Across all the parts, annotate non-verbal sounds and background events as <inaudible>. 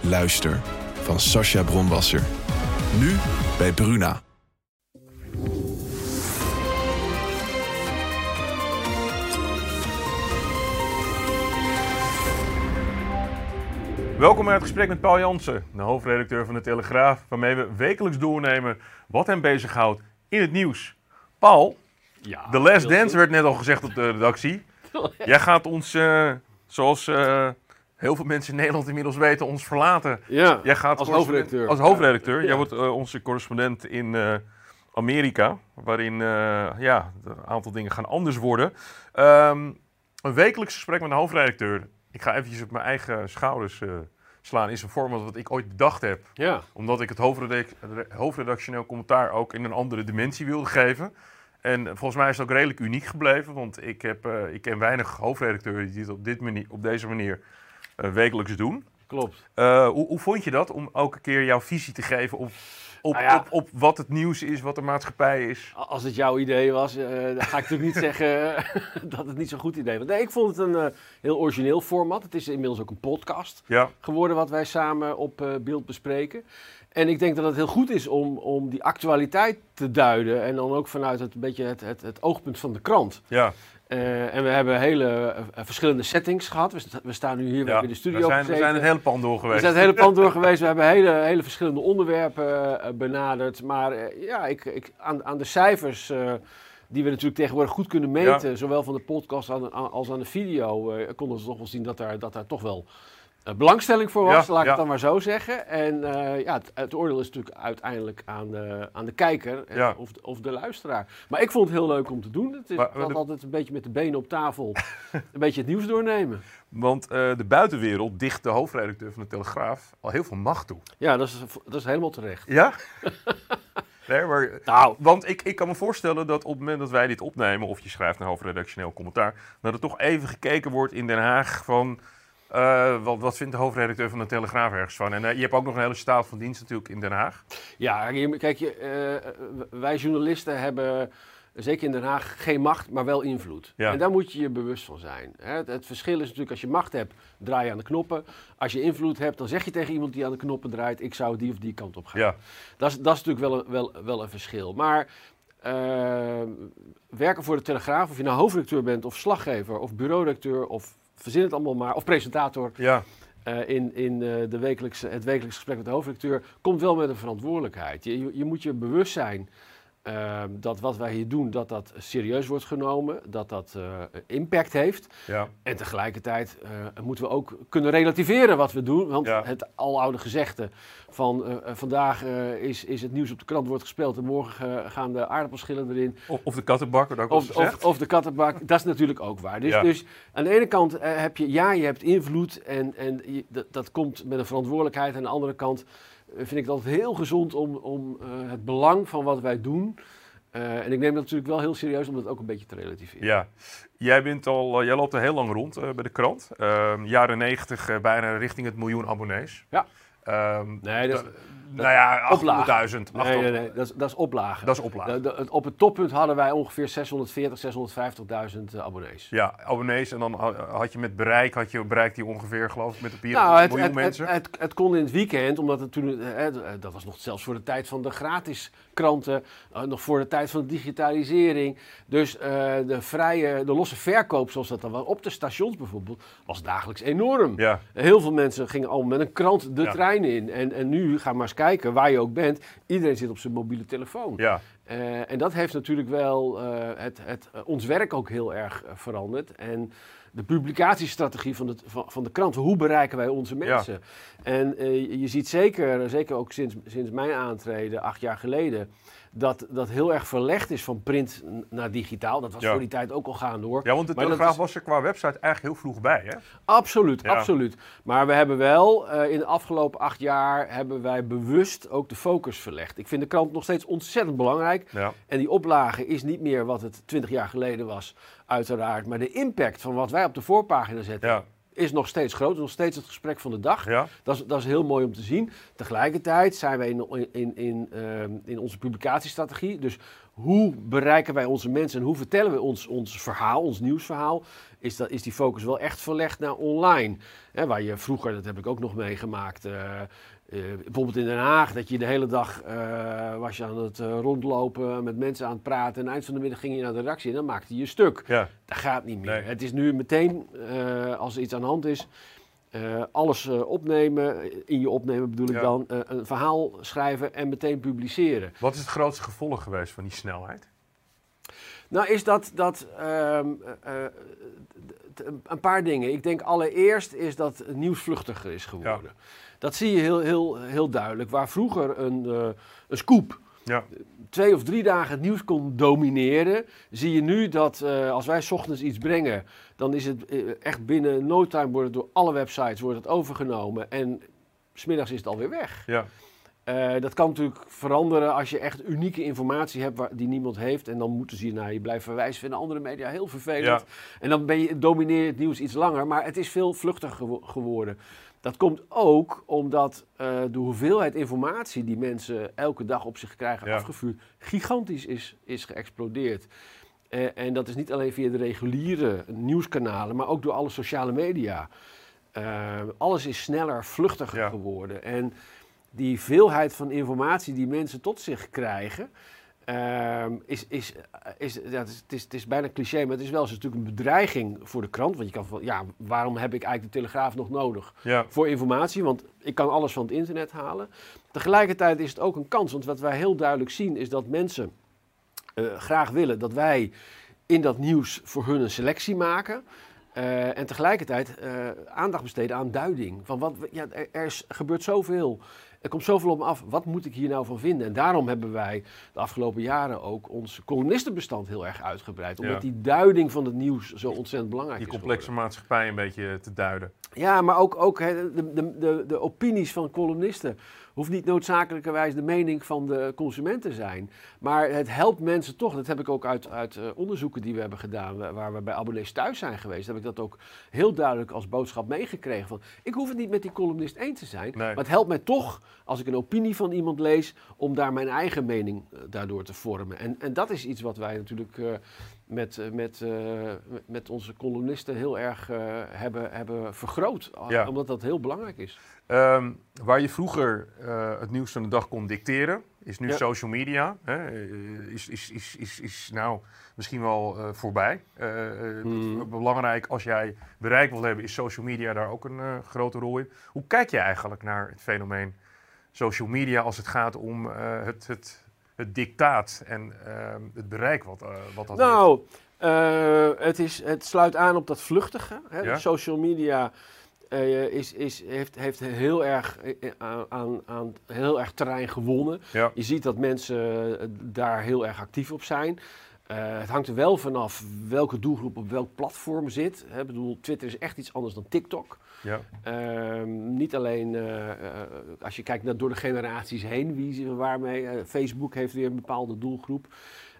Luister van Sascha Bronwasser. Nu bij Bruna. Welkom bij het gesprek met Paul Jansen, de hoofdredacteur van de Telegraaf, waarmee we wekelijks doornemen wat hem bezighoudt in het nieuws. Paul, Ja, The Last Dance goed. werd net al gezegd op de redactie. <laughs> Jij gaat ons, eh, zoals eh, heel veel mensen in Nederland inmiddels weten, ons verlaten. Ja, Jij gaat als hoofdredacteur. Als hoofdredacteur. Ja. Jij wordt eh, onze correspondent in eh, Amerika, waarin eh, ja, een aantal dingen gaan anders worden. Ehm, een wekelijks gesprek met een hoofdredacteur. Ik ga eventjes op mijn eigen schouders slaan. Is een format wat ik ooit bedacht heb Ja, omdat ik het hoofdredac- hoofdredactioneel commentaar ook in een andere dimensie wilde geven. En volgens mij is het ook redelijk uniek gebleven, want ik, heb, ik ken weinig hoofdredacteuren die dit op, dit manier, op deze manier wekelijks doen. klopt. Eh, hoe, hoe vond je dat om elke keer jouw visie te geven op, op, Nou ja. op, op wat het nieuws is, wat de maatschappij is? Als het jouw idee was, eh, dan ga ik natuurlijk niet <laughs> zeggen <laughs> dat het niet zo'n goed idee was. Nee, ik vond het een eh, heel origineel format. Het is inmiddels ook een podcast Ja, geworden wat wij samen op eh, beeld bespreken. En ik denk dat het heel goed is om, om die actualiteit te duiden. En dan ook vanuit het, beetje het, het, het oogpunt van de krant. ja. Eh, en we hebben hele eh, verschillende settings gehad. We, sta- we staan nu hier ja. in de studio we, zijn, we zijn het hele pand door We geweest. zijn het hele pand door geweest. We hebben hele, hele verschillende onderwerpen eh, benaderd. Maar ja, ik, ik, aan, aan de cijfers, die we natuurlijk tegenwoordig goed kunnen meten, zowel van de podcast aan- aan- als aan de video, konden we toch wel zien dat daar, dat daar toch wel belangstelling voor was, Ja, laat ik ja. het dan maar zo zeggen. En eh, ja, het, het oordeel is natuurlijk uiteindelijk aan de, aan de kijker en Ja. of, de- of de luisteraar. Maar ik vond het heel leuk om te doen. Het is Maar- altijd- de- altijd een beetje met de benen op tafel, <laughs> een beetje het nieuws doornemen. Want eh, de buitenwereld dicht de hoofdredacteur van de Telegraaf al heel veel macht toe. Ja, dat is, dat is helemaal terecht. Ja? <laughs> nee, maar Nou, Want ik, ik kan me voorstellen dat op het moment dat wij dit opnemen, of je schrijft een hoofdredactioneel commentaar, dat er toch even gekeken wordt in Den Haag van eh, wat, wat vindt de hoofdredacteur van de Telegraaf ergens van. En eh, je hebt ook nog een hele staat van dienst natuurlijk in Den Haag. Ja, kijk, je, eh, wij journalisten hebben zeker in Den Haag geen macht, maar wel invloed. Ja. En daar moet je je bewust van zijn. Hè. Het, verschil is natuurlijk, als je macht hebt, draai je aan de knoppen. Als je invloed hebt, dan zeg je tegen iemand die aan de knoppen draait, ik zou die of die kant op gaan. Ja, Dat, is, dat is natuurlijk wel een, wel, wel een verschil. Maar werken voor de Telegraaf, of je nou hoofdredacteur bent, of slaggever, of bureauredacteur, of verzin het allemaal maar, of presentator, ja, eh, in, in eh, de wekelijkse, het wekelijks gesprek met de hoofdredacteur. Komt wel met een verantwoordelijkheid. Je, je, je moet je bewust zijn eh, dat wat wij hier doen, dat dat serieus wordt genomen, dat dat eh, impact heeft. ja, En tegelijkertijd eh, moeten we ook kunnen relativeren wat we doen. Want Ja. het aloude gezegde van eh, vandaag is, is het nieuws op de krant wordt gespeeld en morgen gaan de aardappelschillen erin. of, of de kattenbak, wordt ook Of, of, of de kattenbak, <laughs> dat is natuurlijk ook waar. Dus, Ja. dus aan de ene kant heb je, ja, je hebt invloed en, en je- dat, dat komt met een verantwoordelijkheid. Aan de andere kant vind ik het altijd heel gezond om, om eh, het belang van wat wij doen. eh, en ik neem dat natuurlijk wel heel serieus om dat ook een beetje te relativeren. Ja, jij, bent al, eh, jij loopt al heel lang rond bij de krant. Ehm, jaren negentig bijna richting het miljoen abonnees. Ja. Ehm, Nee, dat nou ja, oplagen. 800.000. Nee, nee, nee, dat is, dat is oplagen. Dat is oplagen. De- de- op het toppunt hadden wij ongeveer 640, 650.000 eh, abonnees. Ja, abonnees. En dan ha- had je met bereik, had je bereikt die ongeveer, geloof ik, met een Nou, het, miljoen het, het, mensen. het, het kon in het weekend, omdat het toen, eh, eh, dat was nog zelfs voor de tijd van de gratis kranten, nog voor de tijd van de digitalisering. Dus eh, de vrije, de losse verkoop, zoals dat dan was, op de stations bijvoorbeeld, was dagelijks enorm. ja, Heel veel mensen gingen al met een krant de Ja. trein in. En, en nu, ga maar eens kijken, waar je ook bent, iedereen zit op zijn mobiele telefoon. ja, Eh, en dat heeft natuurlijk wel eh, het, het, eh, ons werk ook heel erg veranderd. En de publicatiestrategie van, het, van, van de krant, hoe bereiken wij onze mensen? En je- je ziet zeker, zeker ook sinds, sinds mijn aantreden, acht jaar geleden, dat, dat heel erg verlegd is van print naar digitaal. Dat was Ja. voor die tijd ook al gaande hoor. Ja, want de Telegraaf is- was er qua website eigenlijk heel vroeg bij, hè? Absoluut, Ja. absoluut. Maar we hebben wel eh, in de afgelopen acht jaar hebben wij bewust ook de focus verlegd. Ik vind de krant nog steeds ontzettend belangrijk. Ja. En die oplage is niet meer wat het 20 jaar geleden was, uiteraard. Maar de impact van wat wij op de voorpagina zetten Ja. Is nog steeds groot. Nog steeds het gesprek van de dag. Ja. Dat is, dat is heel mooi om te zien. Tegelijkertijd zijn wij in, in, in, ehm, in onze publicatiestrategie. Dus hoe bereiken wij onze mensen en hoe vertellen we ons, ons verhaal, ons nieuwsverhaal? Is, dat, is die focus wel echt verlegd naar online? Hè, waar je vroeger, dat heb ik ook nog meegemaakt. eh, eh, bijvoorbeeld in Den Haag, dat je de hele dag eh, was je aan het eh, rondlopen, met mensen aan het praten. En eind van de middag ging je naar de redactie en dan maakte je stuk. Ja. Dat gaat niet meer. Nee. Het is nu meteen, als er iets aan de hand is, alles opnemen, in je opnemen bedoel ik dan, een verhaal schrijven en meteen publiceren. Wat is het grootste gevolg geweest van die snelheid? Nou is dat, dat ehm, eh, eh, een paar dingen. Ik denk allereerst is dat het nieuws vluchtiger is geworden. Dat zie je heel, heel, heel duidelijk. Waar vroeger een, eh, een scoop Ja. twee of drie dagen het nieuws kon domineren, zie je nu dat als wij 's ochtends iets brengen, dan is het echt binnen no time wordt het door alle websites wordt het overgenomen en smiddags is het alweer weg. Ja. Eh, dat kan natuurlijk veranderen als je echt unieke informatie hebt waar, die niemand heeft. En dan moeten ze je naar je blijven verwijzen. Vinden andere media heel vervelend. Ja. En dan ben je, domineer je het nieuws iets langer. Maar het is veel vluchtiger gewo- geworden. Dat komt ook omdat eh, de hoeveelheid informatie die mensen elke dag op zich krijgen Ja. afgevuurd gigantisch is, is geëxplodeerd. Eh, en dat is niet alleen via de reguliere nieuwskanalen, maar ook door alle sociale media. Alles is sneller, vluchtiger Ja. geworden. En die veelheid van informatie die mensen tot zich krijgen, ehm, is, is, is, ja, het, is, het, is, het is bijna cliché, maar het is wel eens natuurlijk een bedreiging voor de krant. Want je kan van, ja, waarom heb ik eigenlijk de Telegraaf nog nodig? Ja. voor informatie, want ik kan alles van het internet halen. Tegelijkertijd is het ook een kans, want wat wij heel duidelijk zien is dat mensen eh, graag willen dat wij in dat nieuws voor hun een selectie maken. eh, en tegelijkertijd eh, aandacht besteden aan duiding. Van wat, ja, er, er gebeurt zoveel. Er komt zoveel op me af. Wat moet ik hier nou van vinden? En daarom hebben wij de afgelopen jaren ook ons columnistenbestand heel erg uitgebreid. Omdat Ja. die duiding van het nieuws zo ontzettend belangrijk Die is. complexe geworden. maatschappij een beetje te duiden. Ja, maar ook, ook de, de, de, de opinies van columnisten hoeft niet noodzakelijkerwijs de mening van de consument te zijn. Maar het helpt mensen toch, dat heb ik ook uit, uit eh, onderzoeken die we hebben gedaan, wa- waar we bij abonnees thuis zijn geweest, heb ik dat ook heel duidelijk als boodschap meegekregen. Van, ik hoef het niet met die columnist eens te zijn, Nee. maar het helpt mij toch, als ik een opinie van iemand lees, om daar mijn eigen mening eh, daardoor te vormen. En, en dat is iets wat wij natuurlijk... eh, met, eh, met, met- onze columnisten heel erg hebben, hebben vergroot. Ja. Omdat dat heel belangrijk is. Ehm, waar je vroeger het nieuws van de dag kon dicteren, is nu Ja. social media. Hè, is, is, is, is, is nou misschien wel voorbij. Hmm. Belangrijk als jij bereik wil hebben, is social media daar ook een grote rol in. Hoe kijk je eigenlijk naar het fenomeen social media als het gaat om eh, het, het, het dictaat en ehm, het bereik wat, eh, wat dat heeft? Nou, eh, het, is, het sluit aan op dat vluchtige. Hè. Ja. Social media is, is, heeft, heeft heel, erg, eh, aan, aan heel erg terrein gewonnen. Ja, Je ziet dat mensen daar heel erg actief op zijn. Eh, het hangt er wel vanaf welke doelgroep op welk platform zit. Hè, Ik bedoel, Twitter is echt iets anders dan TikTok. ja, Ehm, niet alleen eh, eh, als je kijkt naar door de generaties heen, wie ze waarmee. Facebook heeft weer een bepaalde doelgroep.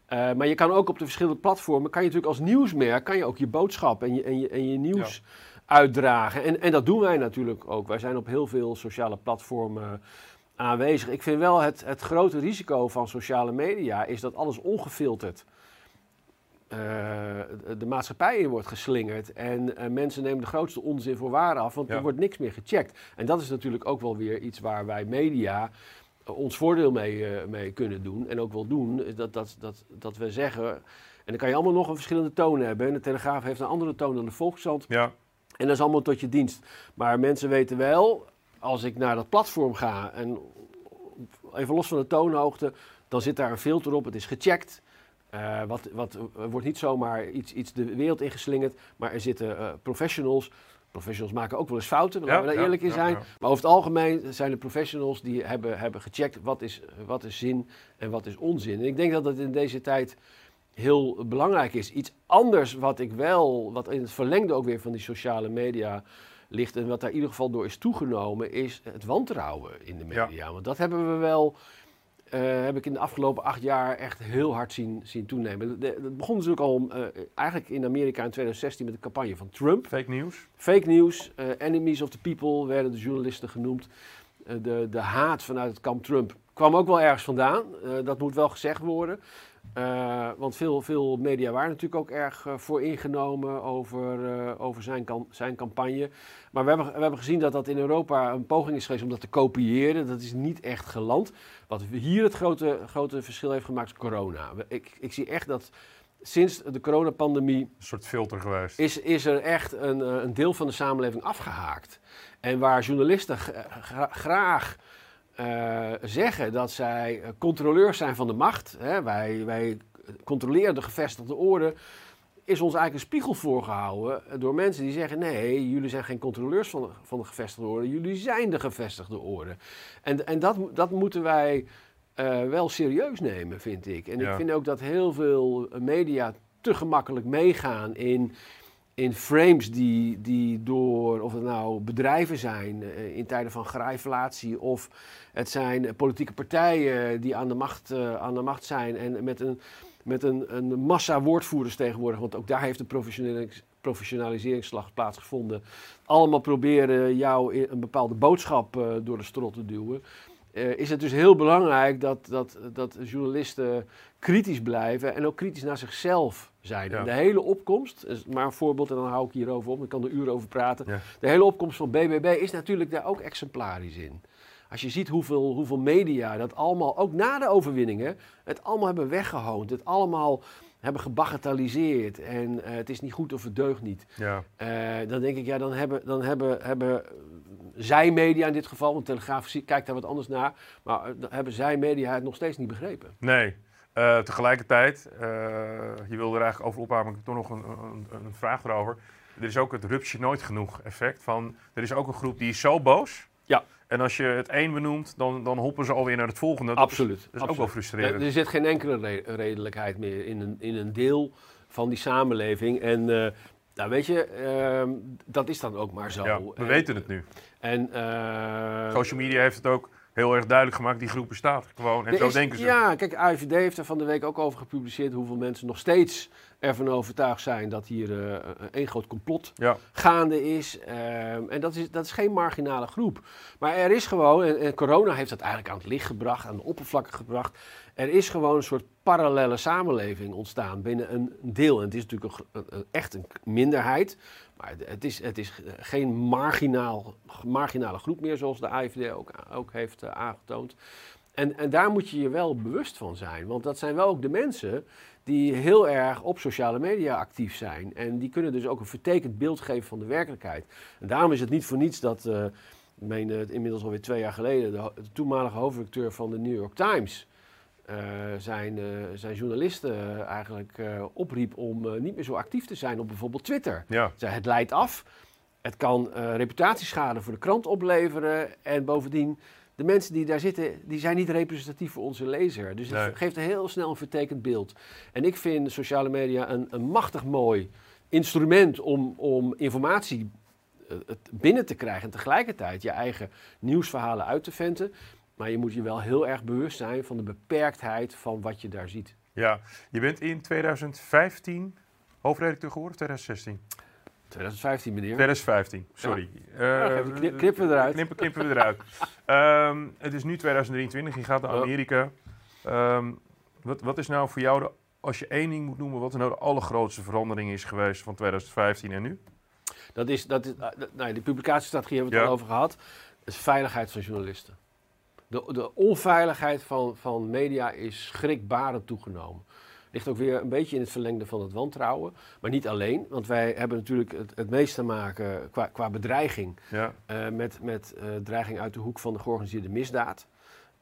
Maar je kan ook op de verschillende platformen, kan je natuurlijk als nieuwsmerk, kan je ook je boodschap en je, en je, en je nieuws uitdragen. En, en dat doen wij natuurlijk ook. Wij zijn op heel veel sociale platformen aanwezig. Ik vind wel het, het grote risico van sociale media is dat alles ongefilterd eh, de maatschappij in wordt geslingerd. En eh, mensen nemen de grootste onzin voor waar af, want Ja. er wordt niks meer gecheckt. En dat is natuurlijk ook wel weer iets waar wij media eh, ons voordeel mee, mee kunnen doen. En ook wel doen, is dat, dat, dat, dat we zeggen... En dan kan je allemaal nog een verschillende toon hebben. En de Telegraaf heeft een andere toon dan de Volkskrant. ja, En dat is allemaal tot je dienst. Maar mensen weten wel, als ik naar dat platform ga en even los van de toonhoogte, dan zit daar een filter op. Het is gecheckt. Eh, wat, wat, wordt niet zomaar iets, iets de wereld ingeslingerd, maar er zitten eh, professionals, Professionals maken ook wel eens fouten, Ja, laten we daar ja, eerlijk in zijn. ja. Maar over het algemeen zijn de professionals die hebben, hebben gecheckt wat is, wat is zin en wat is onzin. En ik denk dat het in deze tijd heel belangrijk is. Iets anders wat ik wel, wat in het verlengde ook weer van die sociale media ligt en wat daar in ieder geval door is toegenomen, is het wantrouwen in de media. Want dat hebben we wel, eh, heb ik in de afgelopen acht jaar echt heel hard zien, zien toenemen. Het begon natuurlijk al eh, eigenlijk in Amerika in 2016 met de campagne van Trump. Fake news. Fake news, eh, enemies of the people werden de journalisten genoemd. De, de haat vanuit het kamp Trump kwam ook wel ergens vandaan. Dat moet wel gezegd worden. Eh, want veel, veel media waren natuurlijk ook erg eh, voor ingenomen over, eh, over zijn, kan, zijn campagne. Maar we hebben, we hebben gezien dat dat in Europa een poging is geweest om dat te kopiëren. Dat is niet echt geland. Wat hier het grote, grote verschil heeft gemaakt is corona. Ik, ik zie echt dat sinds de coronapandemie Een soort filter geweest. is, is er echt een, een deel van de samenleving afgehaakt. En waar journalisten graag eh, zeggen dat zij eh, controleurs zijn van de macht, hè, wij, wij controleren de gevestigde orde, is ons eigenlijk een spiegel voorgehouden door mensen die zeggen: nee, jullie zijn geen controleurs van de, van de gevestigde orde, jullie zijn de gevestigde orde. En, en dat, dat moeten wij eh, wel serieus nemen, vind ik. En Ja. ik vind ook dat heel veel media te gemakkelijk meegaan in, in frames die, die door, of het nou bedrijven zijn eh, in tijden van grijflatie, of het zijn politieke partijen die aan de macht, eh, aan de macht zijn en met een, met een, een massa woordvoerders tegenwoordig, want ook daar heeft een professionalis- professionaliseringsslag plaatsgevonden. Allemaal proberen jou een bepaalde boodschap eh, door de strot te duwen. Is het dus heel belangrijk dat, dat, dat journalisten kritisch blijven en ook kritisch naar zichzelf zijn. Ja. De hele opkomst, is maar een voorbeeld en dan hou ik hierover op, ik kan er uren over praten. Ja. De hele opkomst van BBB is natuurlijk daar ook exemplarisch in. Als je ziet hoeveel, hoeveel media dat allemaal, ook na de overwinningen, het allemaal hebben weggehoond. Het allemaal hebben gebagatelliseerd. En eh, het is niet goed of het deugt niet. Ja. Eh, dan denk ik, ja, dan hebben, dan hebben, hebben zij media in dit geval, want Telegraaf kijkt daar wat anders naar, maar dan hebben zij media het nog steeds niet begrepen. Nee. Eh, tegelijkertijd, eh, je wilde er eigenlijk over ophouden, maar ik heb toch nog een, een, een vraag erover. Er is ook het rupsje nooit genoeg effect van, er is ook een groep die is zo boos. Ja. En als je het één benoemt, dan, dan hoppen ze alweer naar het volgende. Dat is- Absoluut. Dat is ook wel frustrerend. Er, er zit geen enkele re- redelijkheid meer in een, in een deel van die samenleving. En eh, nou weet je, ehm, dat is dan ook maar zo. ja, we En- weten het nu. En, Social media heeft het ook heel erg duidelijk gemaakt, die groep bestaat gewoon. En Er zo is- denken ze. Ja, kijk, AIVD heeft er van de week ook over gepubliceerd hoeveel mensen nog steeds ervan overtuigd zijn dat hier eh, één groot complot Ja. gaande is. Ehm, en dat is, dat is geen marginale groep. Maar er is gewoon, en, en corona heeft dat eigenlijk aan het licht gebracht, aan de oppervlakte gebracht. Er is gewoon een soort parallele samenleving ontstaan binnen een deel. En het is natuurlijk een, een- een- echt een minderheid. Maar het is, het is geen marginaal, marginale groep meer, zoals de AIVD ook, ook heeft eh, aangetoond. En, en daar moet je je wel bewust van zijn. Want dat zijn wel ook de mensen die heel erg op sociale media actief zijn. En die kunnen dus ook een vertekend beeld geven van de werkelijkheid. En daarom is het niet voor niets dat, ik meen het inmiddels alweer twee jaar geleden, de, de toenmalige hoofdredacteur van de New York Times zijn, eh, zijn journalisten eh, eigenlijk eh, opriep om eh, niet meer zo actief te zijn op bijvoorbeeld Twitter. Ja. Zei, het leidt af, het kan eh, reputatieschade voor de krant opleveren en bovendien, de mensen die daar zitten, die zijn niet representatief voor onze lezer. Dus het Nee. geeft heel snel een vertekend beeld. En ik vind sociale media een, een machtig mooi instrument om, om informatie eh, binnen te krijgen en tegelijkertijd je eigen nieuwsverhalen uit te venten. Maar je moet je wel heel erg bewust zijn van de beperktheid van wat je daar ziet. ja. Je bent in 2015 hoofdredacteur geworden of 2016? 2015 meneer. 2015, sorry. Ja, knippen we eruit. Knippen, knippen we eruit. <laughs> Ehm, het is nu 2023, je gaat naar. Amerika. Ehm, wat, wat is nou voor jou, de, als je één ding moet noemen, wat er nou de allergrootste verandering is geweest van 2015 en nu? Dat is, dat is, uh, nou, die publicatiestrategie hebben we het Ja. al over gehad. Dat is veiligheid van journalisten. De, de onveiligheid van, van media is schrikbarend toegenomen. Ligt ook weer een beetje in het verlengde van het wantrouwen. Maar niet alleen, want wij hebben natuurlijk het, het meest te maken qua, qua bedreiging Ja, eh, met, met eh, dreiging uit de hoek van de georganiseerde misdaad.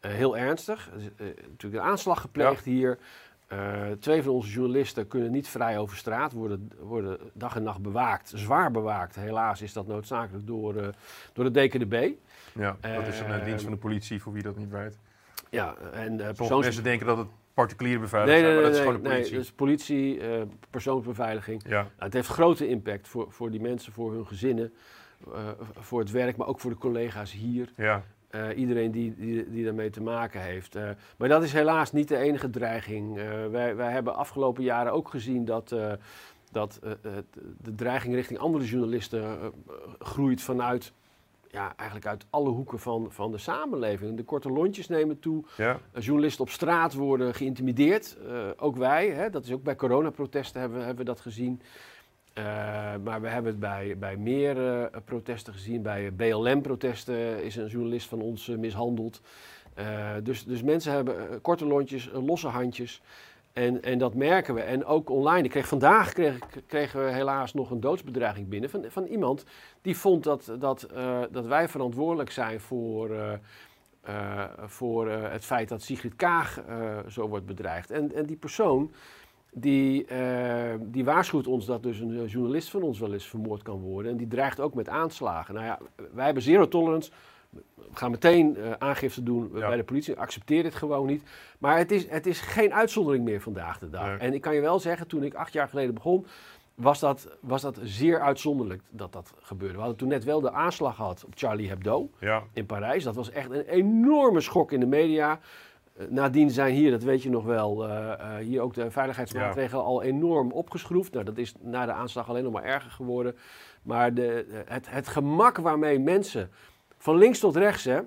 Eh, heel ernstig. Er is natuurlijk een aanslag gepleegd hier. twee van onze journalisten kunnen niet vrij over straat, worden, worden dag en nacht bewaakt, zwaar bewaakt. Helaas is dat noodzakelijk door, door de DKDB. Ja, dat is een dienst van de politie, voor wie dat niet weet. Ja, en Sommige mensen denken dat het particuliere beveiliging nee, nee, maar dat is nee, gewoon de politie. Nee, dus politie, uh, persoonsbeveiliging. Ja. Nou, het heeft grote impact voor, voor die mensen, voor hun gezinnen, uh, voor het werk, maar ook voor de collega's hier. Ja. Uh, iedereen die, die, die daarmee te maken heeft. maar dat is helaas niet de enige dreiging. wij, wij hebben afgelopen jaren ook gezien dat, dat de dreiging richting andere journalisten groeit vanuit ja, eigenlijk uit alle hoeken van, van de samenleving. De korte lontjes nemen toe. Ja. Journalisten op straat worden geïntimideerd. Uh, ook wij, hè, dat is ook bij coronaprotesten hebben, hebben we dat gezien. Uh, maar we hebben het bij, bij meer uh, protesten gezien. Bij BLM-protesten is een journalist van ons mishandeld. dus, dus mensen hebben korte lontjes, losse handjes. En, en dat merken we. En ook online. Ik kreeg, vandaag kreeg, kregen we helaas nog een doodsbedreiging binnen van, van iemand die vond dat, dat, uh, dat wij verantwoordelijk zijn voor, uh, uh, voor het feit dat Sigrid Kaag zo wordt bedreigd. En, en die persoon die, die waarschuwt ons dat dus een journalist van ons wel eens vermoord kan worden. En die dreigt ook met aanslagen. Nou ja, wij hebben zero tolerance gaan meteen uh, aangifte doen ja. bij de politie. Accepteer dit gewoon niet. Maar het is, het is geen uitzondering meer vandaag de dag. Nee. En ik kan je wel zeggen, toen ik acht jaar geleden begon, was dat, was dat zeer uitzonderlijk dat dat gebeurde. We hadden toen net wel de aanslag gehad op Charlie Hebdo ja. in Parijs. Dat was echt een enorme schok in de media. Uh, nadien zijn hier, dat weet je nog wel, uh, hier ook de veiligheidsmaatregelen al enorm opgeschroefd. Nou, dat is na de aanslag alleen nog maar erger geworden. Maar de, het, het gemak waarmee mensen van links tot rechts, hè.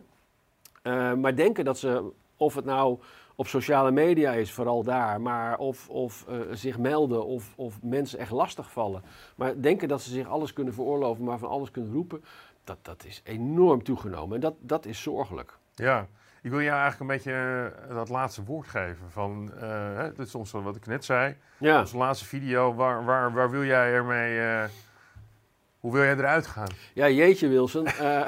Uh, maar denken dat ze, of het nou op sociale media is, vooral daar, maar of, of uh, zich melden of, of mensen echt lastig vallen. Maar denken dat ze zich alles kunnen veroorloven, maar van alles kunnen roepen, dat, dat is enorm toegenomen. En dat, dat is zorgelijk. Ja, ik wil jou eigenlijk een beetje uh, dat laatste woord geven. Van, hè, dit is ons wat ik net zei. Ja. Onze laatste video, waar, waar, waar wil jij ermee... Hoe wil jij eruit gaan? Ja, jeetje Wilson. Uh, <laughs>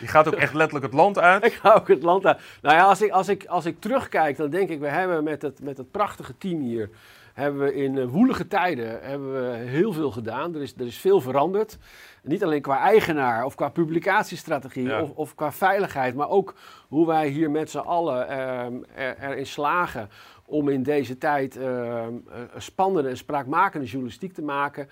je gaat ook echt letterlijk het land uit? <laughs> ik ga ook het land uit. Nou ja, als ik, als ik, als ik terugkijk, dan denk ik, we hebben met het, met het prachtige team hier, hebben we in uh, woelige tijden hebben we heel veel gedaan. Er is, er is veel veranderd. Niet alleen qua eigenaar of qua publicatiestrategie Ja. of, of qua veiligheid, maar ook hoe wij hier met z'n allen uh, er, erin slagen om in deze tijd uh, spannende en spraakmakende journalistiek te maken.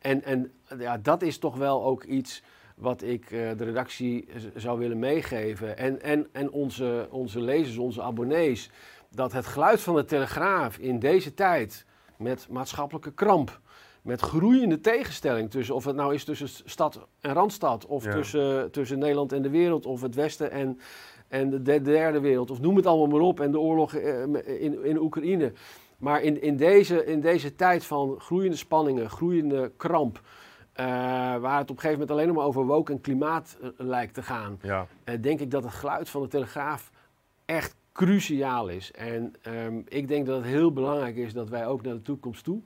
En, en ja, dat is toch wel ook iets wat ik uh, de redactie zou willen meegeven. En, en, en onze, onze lezers, onze abonnees. Dat het geluid van de Telegraaf in deze tijd met maatschappelijke kramp. Met groeiende tegenstelling tussen, of het nou is tussen stad en randstad, of Ja. tussen, tussen Nederland en de wereld, of het Westen en, en de de derde wereld, of noem het allemaal maar op, en de oorlog eh, in, in Oekraïne. Maar in, in, deze, in deze tijd van groeiende spanningen, groeiende kramp, eh, waar het op een gegeven moment alleen nog maar over woke en klimaat eh, lijkt te gaan, Ja. eh, denk ik dat het geluid van de Telegraaf echt cruciaal is. En ehm, ik denk dat het heel belangrijk is dat wij ook naar de toekomst toe,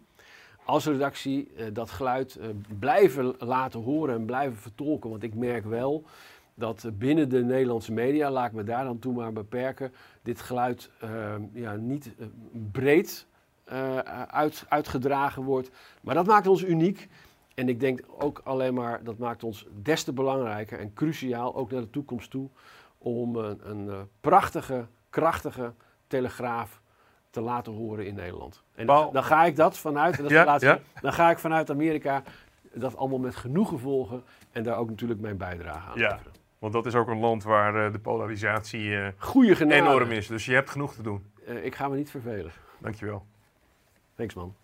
als redactie, dat geluid blijven laten horen en blijven vertolken. Want ik merk wel dat binnen de Nederlandse media, laat ik me daar dan toe maar beperken, dit geluid ehm, ja, niet eh, breed eh, uit, uitgedragen wordt. Maar dat maakt ons uniek. En ik denk ook alleen maar, dat maakt ons des te belangrijker en cruciaal, ook naar de toekomst toe, om een, een eh, prachtige, krachtige telegraaf te laten horen in Nederland. En dan ga ik dat vanuit, en dat is Ja, de laatste, ja. dan ga ik vanuit Amerika dat allemaal met genoegen volgen en daar ook natuurlijk mijn bijdrage aan Ja. leveren. Want dat is ook een land waar eh, de polarisatie eh, enorm is. Dus je hebt genoeg te doen. Eh, ik ga me niet vervelen. Dankjewel. Thanks man.